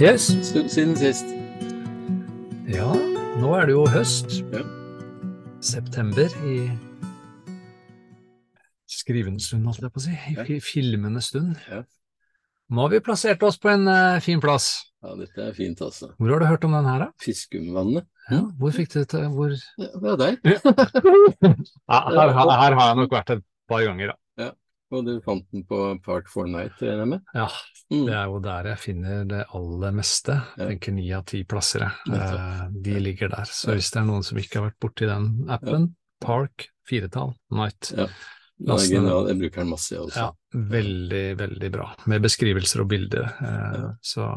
Yes. Stund siden sist. Ja, nå er det jo høst. Ja. September i skrivende stund, holdt jeg på å si. I Ja. filmende stund. Ja. Nå har vi plassert oss på en uh, fin plass. Ja, dette er fint, altså. Hvor har du hørt om den her, da? Fiskumvannet. Ja, hvor fikk du det til hvor Det er deg. ja, her, her, her har jeg nok vært et par ganger, da. Og du fant den på Park for Night, regner jeg med? Ja, Mm. det er jo der jeg finner det aller meste. Jeg tenker ni av ti plasser, jeg. Eh, De ligger der. Så hvis det er noen som ikke har vært borti den appen, Park, firetall, Night, Ja. Lasten genial. Jeg bruker den masse, jeg også. Ja, veldig, veldig bra. Med beskrivelser og bilder. Eh, Så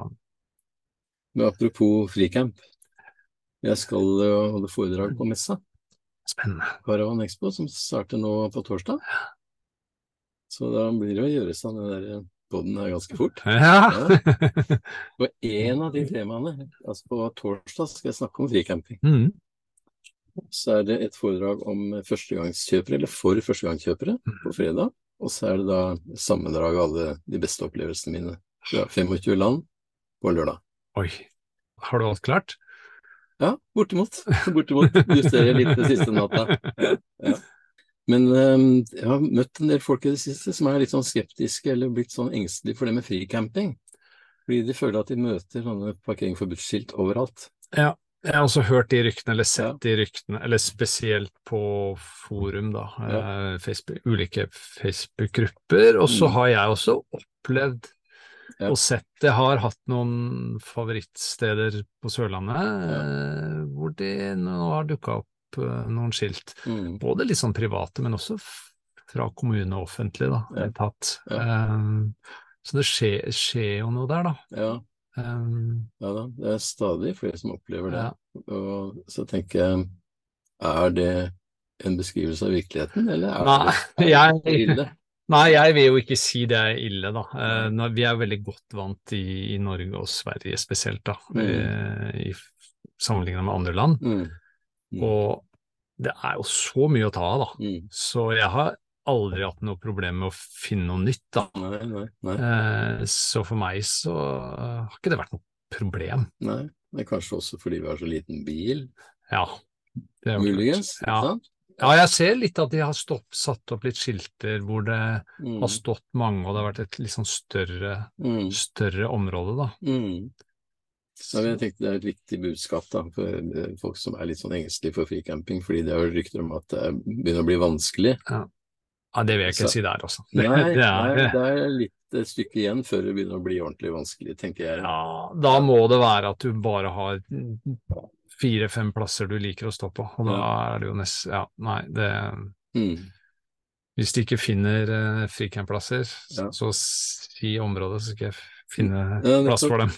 Men apropos fricamp. Jeg skal jo holde foredrag på messa. spennende. Caravan Expo, som starter nå på torsdag. Så da blir det å gjøre seg den der podden her ganske fort. Ja! Og en av de temaene, altså på torsdag skal jeg snakke om fricamping. mm. Så er det et foredrag om førstegangskjøpere, eller for førstegangskjøpere, på fredag. Og så er det da sammendrag av alle de beste opplevelsene mine fra 25 land på lørdag. Oi. Har du alt klart? Ja, bortimot. Bortimot. Justerer litt det siste natta. Ja. Men eh, jeg har møtt en del folk i det siste som er litt sånn skeptiske eller blitt sånn engstelige for det med fricamping. Fordi de føler at de møter sånne parkering forbudt-skilt overalt. Ja. Jeg har også hørt de ryktene, eller sett Ja. de ryktene, eller spesielt på forum, da. Ja. eh, Facebook, ulike Facebook-grupper. Og så Mm. har jeg også opplevd Ja. og sett Jeg har hatt noen favorittsteder på Sørlandet eh, hvor det nå har dukka opp eh, noen skilt. Mm. Både litt sånn private, men også fra kommune og offentlig, da. Ja. Etatt. Ja. Um, så det skjer, skjer jo noe der, da. Ja, Um, ja da. Det er stadig flere som opplever det. Og så tenker jeg, er det en beskrivelse av virkeligheten, eller er Nei, det, er det ille? Nei, jeg vil jo ikke si det er ille, da. Eh, vi er veldig godt vant i, i Norge og Sverige spesielt, da. Mm. Eh, i sammenlignet med andre land. Mm. Mm. Og det er jo så mye å ta av, da. Mm. Så jeg har aldri hatt noe problem med å finne noe nytt, da. Nei, nei, nei. Eh, så for meg så eh, har ikke det vært noe problem. nei. Det er kanskje også fordi vi har så liten bil, Ja. Muligens. Ja. sant? ja, jeg ser litt at de har stopp, satt opp litt skilter hvor det Mm. har stått mange, og det har vært et litt sånn større, Mm. større område, da. Mm. Ja, jeg tenkte Det er et viktig budskap da, for eh, folk som er litt sånn engstelige for fricamping, fordi det er rykter om at det begynner å bli vanskelig. Ja, det vil jeg ikke Så- si der, altså. Det, Nei, det er, det er litt et stykke igjen før det begynner å bli ordentlig vanskelig, tenker jeg. ja, da må det være at du bare har fire-fem plasser du liker å stå på, og da er det jo nesten Ja, nei, det Mm. Hvis de ikke finner uh, fricampplasser, Ja. så si området, så skal jeg finne Ja, plass for dem.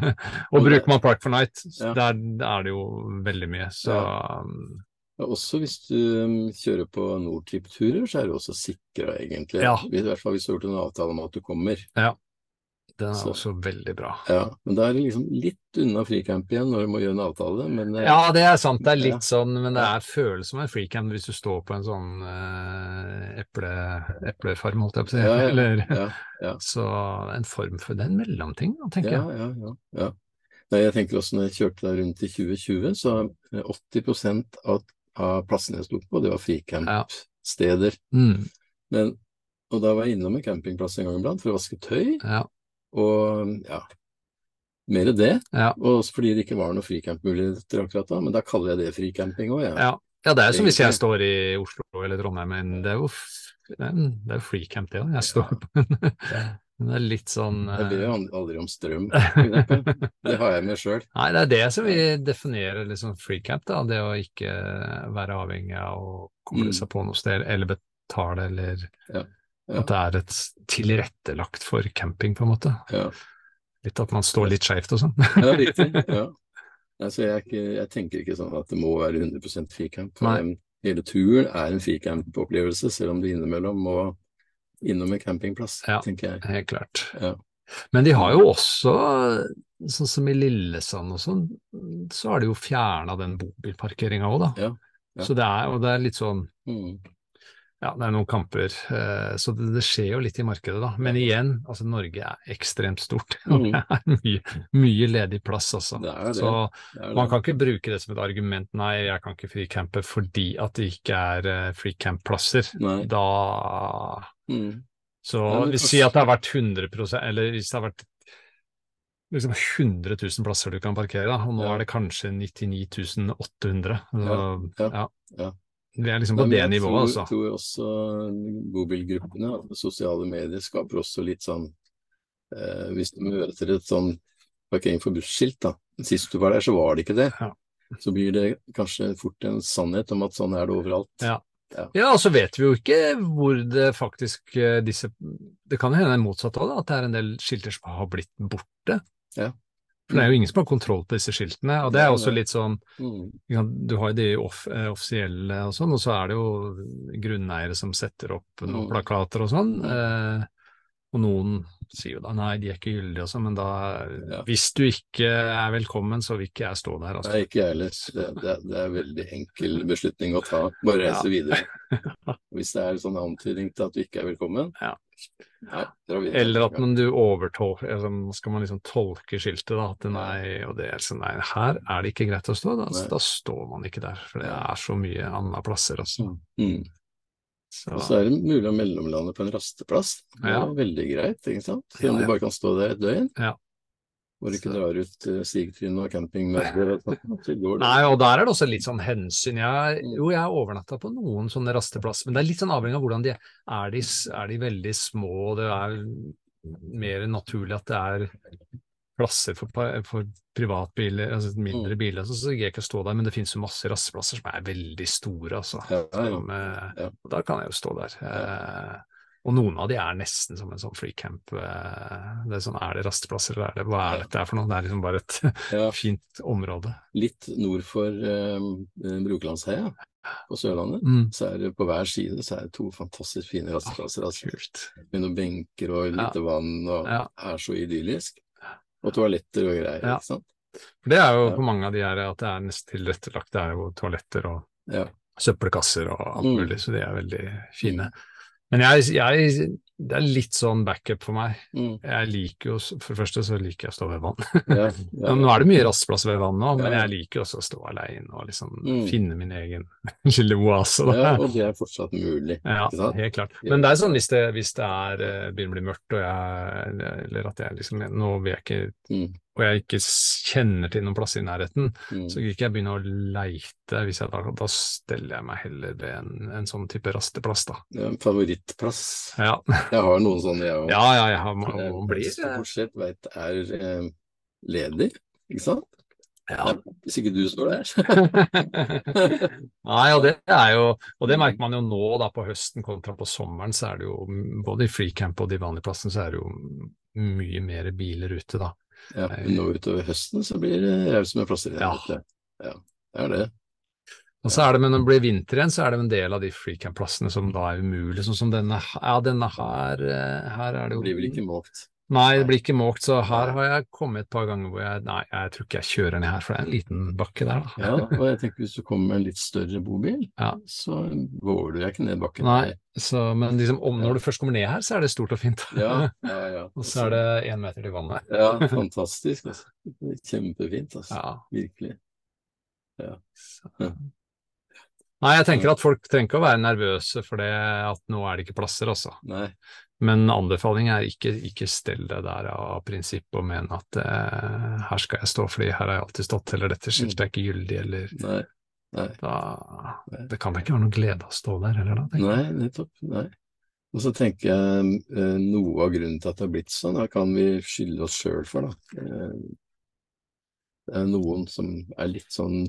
og bruker man Park for Night, Ja. der, er det jo veldig mye. Så um, Ja, også hvis du um, kjører på Nordtrip-turer, så er du også sikra, egentlig. Ja. I hvert fall hvis du har gjort en avtale om at du kommer. Den er Så- også veldig bra. Ja, Men da er det liksom litt unna freecamp igjen når du må gjøre en avtale, men eh, Ja, det er sant. Det er litt Ja. sånn, men det er føles som en freecamp hvis du står på en sånn eh, eple, eplefarm, holdt jeg på å si. Ja. Eller, ja, ja. Så en form for den mellomting, tenker jeg. ja, ja. ja. Nei, jeg tenker også når jeg kjørte deg rundt i 2020, så eh, 80 av, av plassene jeg sto på, det var fricampsteder. Mm, Men, og da var jeg innom en campingplass en gang iblant for å vaske tøy, ja, og ja, mer det. ja, Og også fordi det ikke var noe fricampmuligheter akkurat da, men da kaller jeg det fricamping òg, jeg. ja. Ja, det er som hvis jeg står i Oslo eller Trondheim, men det er jo, det er jo freecamp det òg. Jeg står på en det er litt sånn Jeg ber eh, jo aldri om strøm. Det har jeg med sjøl. Nei, det er det som vi definerer liksom freecamp, da. Det å ikke være avhengig av å koble Mm. seg på noe sted, eller betale, eller Ja, ja. at det er et tilrettelagt for camping, på en måte. Ja. Litt at man står litt skeivt og sånn. Ja, riktig. Ja. Altså, jeg, ikke, jeg tenker ikke sånn at det må være 100 fricamp. Um, Hele turen er en fricamp-opplevelse, selv om du innimellom må innom en campingplass, Ja. tenker jeg. Helt klart. Ja. Men de har jo også, sånn som i Lillesand og sånn, så har de jo fjerna den bobilparkeringa òg, da. Ja, ja. Så det er, og det er litt sånn Mm. Ja, det er noen kamper. eh, Så det, det skjer jo litt i markedet, da. Men igjen, altså Norge er ekstremt stort. Og Mm. det er mye, mye ledig plass, altså. Det det. Så man kan ikke bruke det som et argument, nei, jeg kan ikke fricampe fordi at det ikke er eh, freecamp-plasser. Da Mm. Så kanskje- sier at det har vært 100% eller hvis det har vært liksom 100 000 plasser du kan parkere, da, og nå Ja. er det kanskje 99 800. Så, Ja, ja. ja. Vi er liksom på det nivået, altså. Jeg tror også bobilgruppene, og sosiale medier, skaper også litt sånn eh, Hvis du møter et sånn parkering for buss-skilt, da. Sist du var der, så var det ikke det. Ja. Så blir det kanskje fort en sannhet om at sånn er det overalt. Ja. Ja, og så vet vi jo ikke hvor det faktisk eh, disse Det kan hende motsatt òg, at det er en del skilter som har blitt borte. Ja. For det er jo ingen som har kontroll på disse skiltene, og det er også litt sånn Mm. Du har jo de off eh, offisielle og sånn, og så er det jo grunneiere som setter opp noen Mm. plakater og sånn. Mm. Eh, og noen sier jo da nei, de er ikke gyldige og sånn, men da Ja. Hvis du ikke er velkommen, så vil ikke jeg stå der. Altså. Nei, ikke jeg heller. Det, det, det er en veldig enkel beslutning å ta. Bare reise videre. Hvis det er sånn antydning til at du ikke er velkommen, Ja. Videre. Eller at man, du overtolker altså, Skal man liksom tolke skiltet, da. At nei, og det er sånn, nei, her er det ikke greit å stå. Da, altså, da står man ikke der. For det er så mye andre plasser, også. Mm. Så, Og så er det mulig å mellomlande på en rasteplass. Det er Ja. veldig greit, ikke sant? Selv Ja, om ja. du bare kan stå der et døgn. Ja. Hvor du ikke drar ut uh, sigtrinn og campingmøbler. Nei, og der er det også litt sånn hensyn. Jeg, jo, jeg har overnatta på noen sånne rasteplasser, men det er litt sånn avhengig av hvordan de er. Er de, er de veldig små, og det er mer naturlig at det er plasser for, for privatbiler, altså mindre biler, så, så gidder jeg ikke å stå der, men det finnes jo masse rasteplasser som er veldig store, altså. Ja, ja, Som, eh, ja. Da kan jeg jo stå der. Eh, og noen av de er nesten som en sånn freecamp. Eh, det er sånn, er det rasteplasser, eller er det, hva er dette for noe? Det er liksom bare et Ja, fint område. litt nord for um, Brokelandsheia på Sørlandet. Mm. Så er det på hver side så er det to fantastisk fine rasteplasser. Altså, med noen benker og lite vann, og Ja. er så idyllisk. Og toaletter og greier, Ja. ikke sant. For Det er jo Ja. på mange av de her at det er nesten tilrettelagt. Det er jo toaletter og Ja. søppelkasser og alt Mm. mulig, så de er veldig fine. Men jeg, jeg, det er litt sånn backup for meg. Mm. Jeg liker jo, For det første så liker jeg å stå ved vann. Ja, Ja, nå er det mye rasteplasser ved vann nå, men jeg liker også å stå alene og liksom Mm. finne min egen lille oase. ja, og det er fortsatt mulig. Ja, helt klart. Men det er sånn hvis det, hvis det er, eh, begynner å bli mørkt, og jeg, eller at jeg liksom Nå vil jeg ikke Mm. Og jeg ikke kjenner til noen plasser i nærheten, Mm. så vil ikke jeg begynne å leite. Hvis jeg da, da steller jeg meg heller ved en, en sånn type rasteplass, da. Ja, en favorittplass. Ja, Jeg har noen sånne, jeg òg. ja, ja jeg har, mange blir stort sett veit er eh, ledig, ikke sant? ja. Ja, hvis ikke du står der. Nei, og det er jo Og det merker man jo nå, da, på høsten kontra på sommeren, så er det jo både i freecamp og de vanlige plassene, så er det jo mye mer biler ute, da. Ja, nå utover høsten så blir det raust med plasser. Ja. Ja, det er det. Og så er det, men når det blir vinter igjen, så er det en del av de freecamp-plassene som da er umulig, sånn som denne Ja, denne her, eh, her er det jo blir vel ikke måkt. Nei, det blir ikke måkt, så her har jeg kommet et par ganger hvor jeg Nei, jeg tror ikke jeg kjører ned her, for det er en liten bakke der, da. Ja, og jeg tenker hvis du kommer med en litt større bobil, Ja. så går du deg ikke ned bakken. Nei, så, men liksom, om, når du først kommer ned her, så er det stort og fint. Ja, ja, ja. og så er det én meter til vannet. Ja, fantastisk. Altså. Kjempefint, altså. Ja. Virkelig. Så. Nei, jeg tenker at folk trenger ikke å være nervøse for det at nå er det ikke plasser, altså. Nei. Men anbefaling er ikke, ikke stell deg der av prinsipp og mene at eh, her skal jeg stå fordi her har jeg alltid stått, eller dette skiltet er ikke gyldig, eller Nei. Nei. da Det kan da ikke være noe glede av å stå der heller, da. Nei, nettopp. Nei. Og så tenker jeg eh, noe av grunnen til at det har blitt sånn, det kan vi skylde oss sjøl for, da. Eh, det er noen som er litt sånn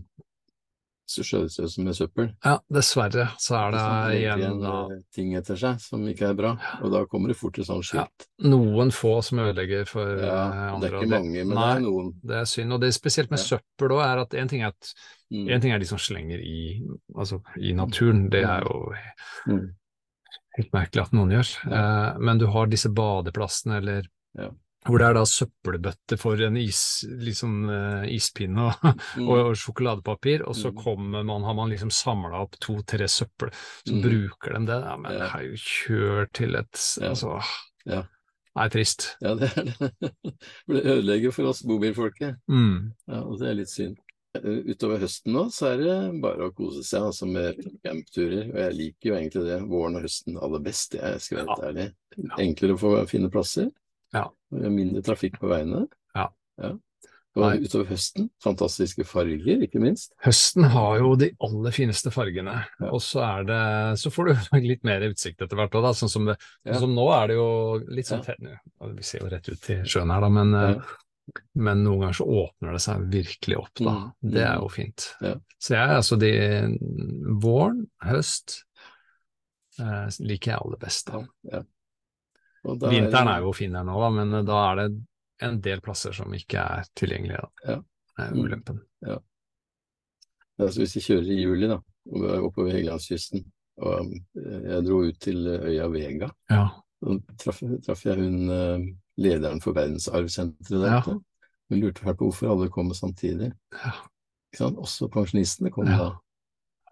så skjødesløse med søppel. Ja, dessverre så er det det igjen da eh, ting etter seg som ikke er bra, og da kommer det fort til sånn skilt. noen få som ødelegger for Ja, andre. det er ikke mange, men det er noen. det er synd. Og det er spesielt med Ja. søppel òg, er at en ting er at Mm. en ting er de som slenger i, altså, i naturen, det er jo Mm. helt merkelig at noen gjør. Eh, men du har disse badeplassene eller Ja. Hvor det er da søppelbøtte for en is, liksom, uh, ispinne og, Mm. og, og sjokoladepapir, og så Mm. kommer man, har man liksom samla opp to-tre søppel, så Mm. bruker de det. Ja, men Ja. det har jo kjørt til et Ja. Altså, Ja. er trist. Ja, det er det. For det ødelegger for oss bobilfolket. Mm. Ja, og det er litt synd. Eh, Utover høsten nå, så er det bare å kose seg altså med campturer. Og jeg liker jo egentlig det, våren og høsten aller best, jeg skal være helt ærlig. Enklere å få finne plasser. Ja. Og det er Mindre trafikk på veiene. Ja. Og Nei. utover høsten, fantastiske farger, ikke minst. Høsten har jo de aller fineste fargene, Ja. og så er det Så får du litt mer utsikt etter hvert òg. Sånn Ja. sånn som nå er det jo litt sånn Ja. ja, Vi ser jo rett ut til sjøen her, da, men, eh, Ja. men noen ganger så åpner det seg virkelig opp, da. Mm, Det er mm. jo fint. Ja. Så jeg, altså de Våren, høst eh, liker jeg aller best. da. Da Vinteren er jo fin her nå, da, men eh, da er det en del plasser som ikke er tilgjengelige. Da. Ja. Det er Mm. Ja. Altså hvis vi kjører i juli da, er oppover Helgelandskysten, og eh, jeg dro ut til øya Vega, Ja. så traff, traf jeg hun eh, lederen for verdensarvsenteret der Ja. Hun lurte fælt på hvorfor alle kom samtidig. Ja. Også pensjonistene kom Ja. da,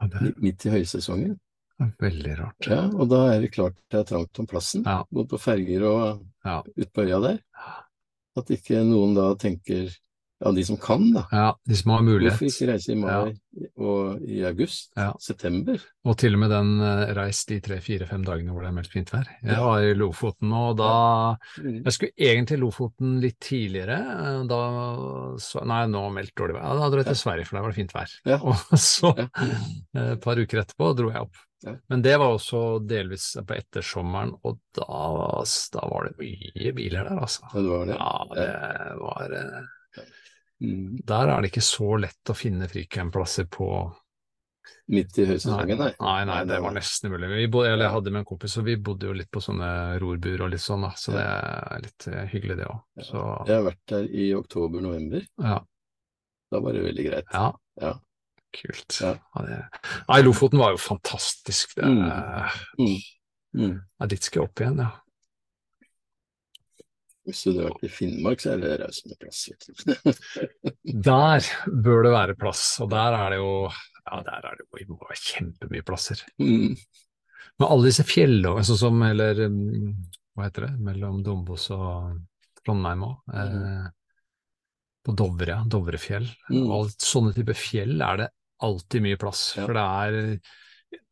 Ja, det midt i høysesongen. Veldig rart. Ja, og da er det klart det er trangt om plassen, både på ferger og Ja. ute på øya der. At ikke noen da tenker, ja de som kan da, Ja, de som har mulighet. hvorfor ikke reise i mai og i august, Ja. september? Og til og med den eh, reis de tre-fire-fem dagene hvor det er meldt fint vær. Jeg Ja. var i Lofoten og da. Jeg skulle egentlig Lofoten litt tidligere. eh, Da Nei, nå meldt dårlig vær. Ja, Da dro jeg til Sverige, for der var det fint vær. Ja. Og så, Ja. eh, et par uker etterpå, dro jeg opp. Ja. Men det var også delvis på ettersommeren, og da, da var det mye biler der, altså. Ja, det var det. Ja, det var Mm. Der er det ikke så lett å finne fricampplasser på Midt i høysesongen, nei. Nei, nei, det var nesten umulig. Vi bodde, eller jeg hadde med en kompis, og vi bodde jo litt på sånne rorbuer og litt sånn, da. Så det er litt eh, hyggelig, det òg. Så Jeg har vært der i oktober-november. ja. Da var det veldig greit. ja. Ja. Kult. Ja. Nei, Lofoten var jo fantastisk. Det, Mm. Mm. Mm. ja, dit skal jeg opp igjen, ja. Hvis du drar til Finnmark, så er det raust med plass. Der bør det være plass, og der er det jo ja, der er det jo kjempemye plasser. Mm. Men alle disse fjellene, sånn som eller mm, hva heter det, mellom Dombås og Trondheim òg. Eh, på Dovre. Dovrefjell. Mm. Og sånne typer fjell er det alltid mye plass. Ja. For det er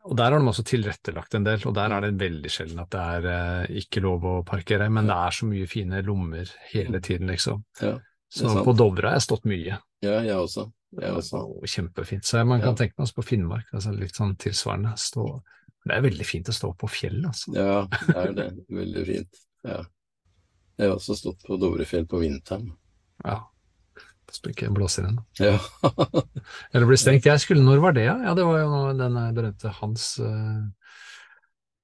Og der har de også tilrettelagt en del, og der er det veldig sjelden at det er eh, ikke lov å parkere, men det er så mye fine lommer hele tiden, liksom. Ja, Så på Dovre har jeg stått mye. Ja, jeg også. Jeg også. Og kjempefint. Så man kan Ja. tenke meg på Finnmark, altså litt sånn tilsvarende. Stå, det er veldig fint å stå på fjell, altså. Ja, det er det. Veldig fint. Ja. Jeg har også stått på Dovrefjell på vinteren. Ja. Ikke blåser inn. Ja. Eller blir stengt. Jeg skulle, når var det, ja? Ja, det var jo den eh, berømte Hans eh,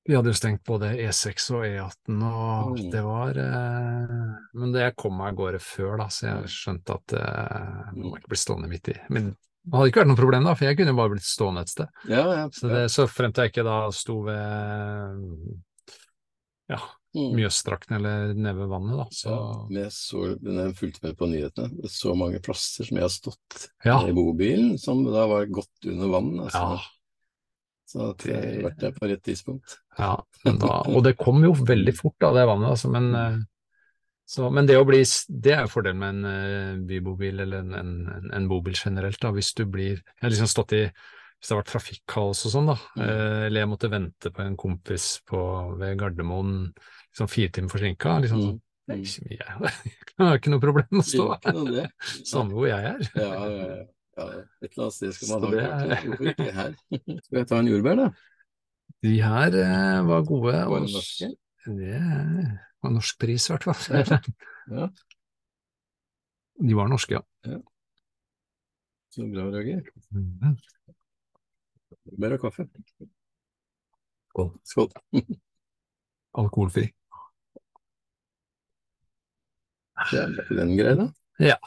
Vi hadde jo stengt både E6 og E18, og Mm. det var eh, Men det jeg kom meg av gårde før, da, så jeg skjønte at eh, jeg må ikke bli stående midt i. Men det hadde ikke vært noe problem, da, for jeg kunne jo bare blitt stående et sted. ja, ja. Så, det, så frem til jeg ikke da sto ved ja, Mm. Mjøsdrakten eller nede ved vannet, da. Så Ja, jeg så, når jeg fulgte med på nyhetene, så mange plasser som jeg har stått ja. i bobilen, som da var godt under vann. Altså. Ja, Så jeg har vært der på rett tidspunkt. ja men da, og det kom jo veldig fort av det vannet, altså, men, eh, så, men det å bli Det er jo fordelen med en eh, bybobil eller en, en, en, en bobil generelt, da. Hvis du blir Jeg har liksom stått i Hvis det har vært trafikkaos og sånn, da, Mm. eh, eller jeg måtte vente på en kompis på, ved Gardermoen liksom fire timer forsinka, liksom sånn. Er Mm. ikke mye, jeg. Har ikke noe problem å stå her, samme hvor jeg er. Ja, ja, ja. ja, et eller annet sted skal man ha det klart er- Hvorfor ikke her? Skal jeg ta en jordbær, da? De her eh, var gode. Var det norske? Det var norsk pris, i hvert fall. Ja. De var norske, ja. Så bra, Roger. Mhm. Og kaffe. Skål. Skål. Alkoholfri. Det er den greia, da. Ja.